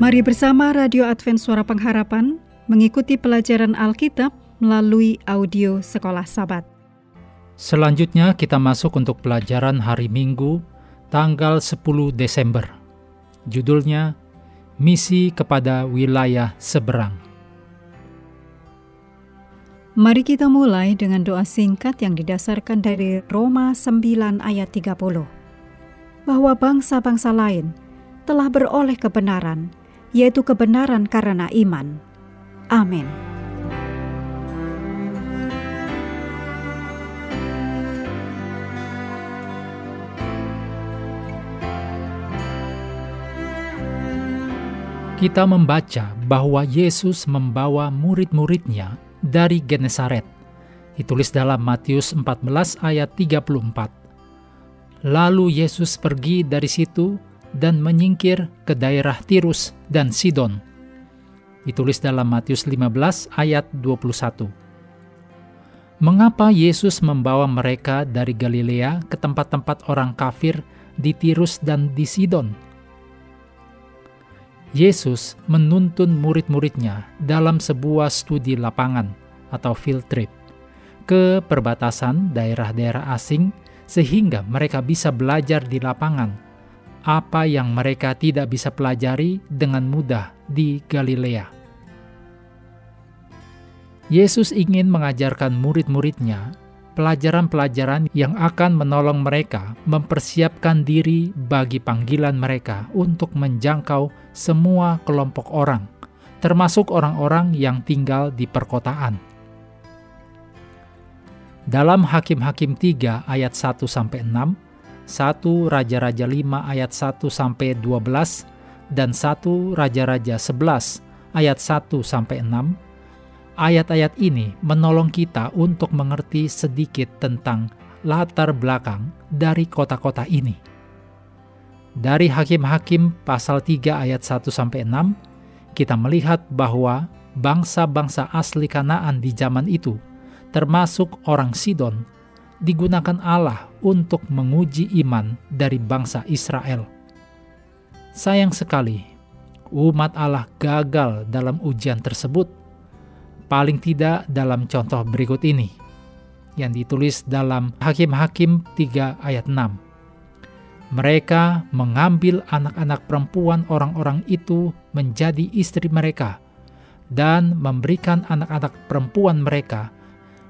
Mari bersama Radio Advent Suara Pengharapan mengikuti pelajaran Alkitab melalui audio Sekolah Sabat. Selanjutnya kita masuk untuk pelajaran hari Minggu tanggal 10 Desember. Judulnya Misi kepada Wilayah Seberang. Mari kita mulai dengan doa singkat yang didasarkan dari Roma 9 ayat 30. Bahwa bangsa-bangsa lain telah beroleh kebenaran, yaitu kebenaran karena iman. Amin. Kita membaca bahwa Yesus membawa murid-muridnya dari Genesaret. Ditulis dalam Matius 14 ayat 34. Lalu Yesus pergi dari situ dan menyingkir ke daerah Tirus dan Sidon. Ditulis dalam Matius 15 ayat 21. Mengapa Yesus membawa mereka dari Galilea ke tempat-tempat orang kafir di Tirus dan di Sidon? Yesus menuntun murid-muridnya dalam sebuah studi lapangan atau field trip ke perbatasan daerah-daerah asing sehingga mereka bisa belajar di lapangan apa yang mereka tidak bisa pelajari dengan mudah di Galilea. Yesus ingin mengajarkan murid-muridnya pelajaran-pelajaran yang akan menolong mereka mempersiapkan diri bagi panggilan mereka untuk menjangkau semua kelompok orang, termasuk orang-orang yang tinggal di perkotaan. Dalam Hakim-hakim 3 ayat 1 sampai 6, 1 Raja-raja 5 ayat 1 sampai 12 dan 1 Raja-raja 11 ayat 1 sampai 6 Ayat-ayat ini menolong kita untuk mengerti sedikit tentang latar belakang dari kota-kota ini. Dari Hakim-hakim pasal 3 ayat 1 sampai 6, kita melihat bahwa bangsa-bangsa asli Kanaan di zaman itu, termasuk orang Sidon, digunakan Allah untuk menguji iman dari bangsa Israel. Sayang sekali, umat Allah gagal dalam ujian tersebut paling tidak dalam contoh berikut ini yang ditulis dalam Hakim-hakim 3 ayat 6. Mereka mengambil anak-anak perempuan orang-orang itu menjadi istri mereka dan memberikan anak-anak perempuan mereka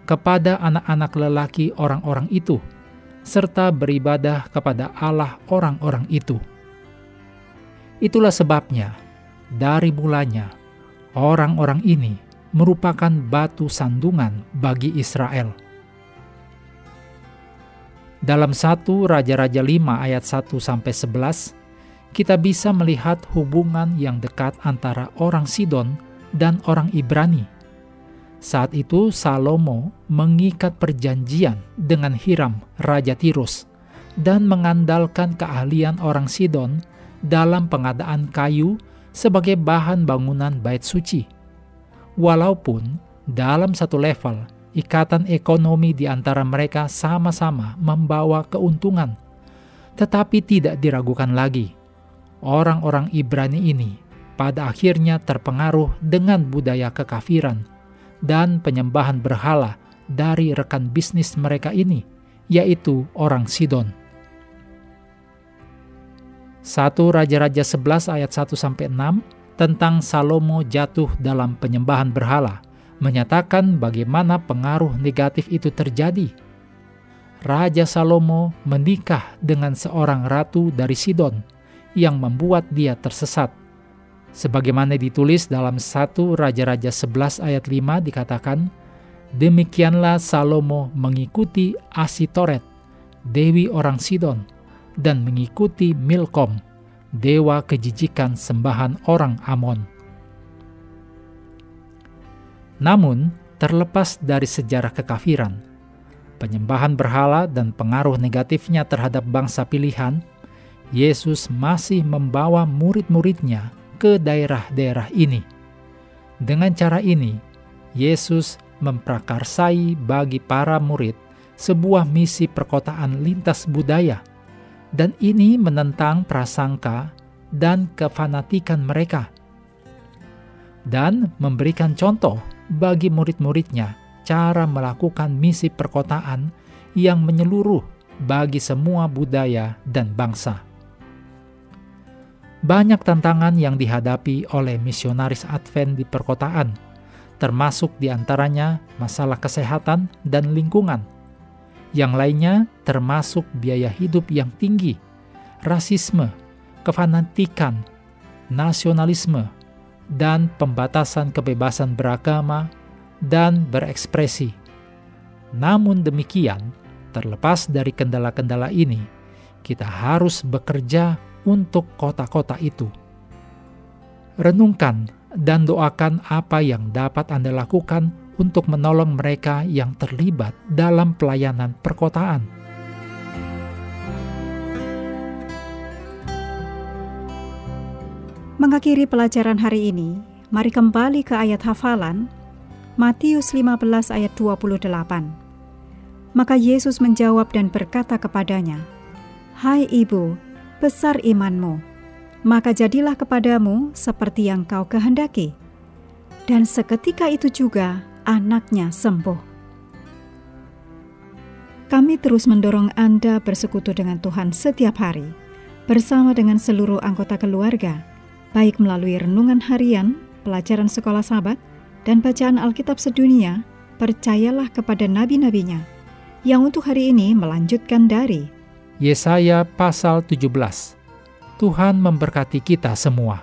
kepada anak-anak lelaki orang-orang itu serta beribadah kepada Allah orang-orang itu. Itulah sebabnya dari mulanya orang-orang ini merupakan batu sandungan bagi Israel. Dalam 1 Raja-Raja 5 ayat 1 sampai 11, kita bisa melihat hubungan yang dekat antara orang Sidon dan orang Ibrani. Saat itu Salomo mengikat perjanjian dengan Hiram, Raja Tirus, dan mengandalkan keahlian orang Sidon dalam pengadaan kayu sebagai bahan bangunan bait suci walaupun dalam satu level ikatan ekonomi di antara mereka sama-sama membawa keuntungan, tetapi tidak diragukan lagi. Orang-orang Ibrani ini pada akhirnya terpengaruh dengan budaya kekafiran dan penyembahan berhala dari rekan bisnis mereka ini, yaitu orang Sidon. 1 Raja-Raja 11 ayat 1 sampai 6 tentang Salomo jatuh dalam penyembahan berhala, menyatakan bagaimana pengaruh negatif itu terjadi. Raja Salomo menikah dengan seorang ratu dari Sidon yang membuat dia tersesat. Sebagaimana ditulis dalam 1 Raja-Raja 11 ayat 5 dikatakan, Demikianlah Salomo mengikuti Asitoret, dewi orang Sidon, dan mengikuti Milkom, dewa kejijikan sembahan orang Amon. Namun, terlepas dari sejarah kekafiran, penyembahan berhala dan pengaruh negatifnya terhadap bangsa pilihan, Yesus masih membawa murid-muridnya ke daerah-daerah ini. Dengan cara ini, Yesus memprakarsai bagi para murid sebuah misi perkotaan lintas budaya – dan ini menentang prasangka dan kefanatikan mereka dan memberikan contoh bagi murid-muridnya cara melakukan misi perkotaan yang menyeluruh bagi semua budaya dan bangsa. Banyak tantangan yang dihadapi oleh misionaris Advent di perkotaan, termasuk di antaranya masalah kesehatan dan lingkungan. Yang lainnya termasuk biaya hidup yang tinggi, rasisme, kefanatikan, nasionalisme, dan pembatasan kebebasan beragama dan berekspresi. Namun demikian, terlepas dari kendala-kendala ini, kita harus bekerja untuk kota-kota itu. Renungkan dan doakan apa yang dapat Anda lakukan untuk menolong mereka yang terlibat dalam pelayanan perkotaan. Mengakhiri pelajaran hari ini, mari kembali ke ayat hafalan Matius 15 ayat 28. Maka Yesus menjawab dan berkata kepadanya, "Hai ibu, besar imanmu, maka jadilah kepadamu seperti yang kau kehendaki. Dan seketika itu juga anaknya sembuh. Kami terus mendorong Anda bersekutu dengan Tuhan setiap hari, bersama dengan seluruh anggota keluarga, baik melalui renungan harian, pelajaran sekolah sahabat, dan bacaan Alkitab sedunia, percayalah kepada nabi-nabinya, yang untuk hari ini melanjutkan dari Yesaya pasal 17. Tuhan memberkati kita semua.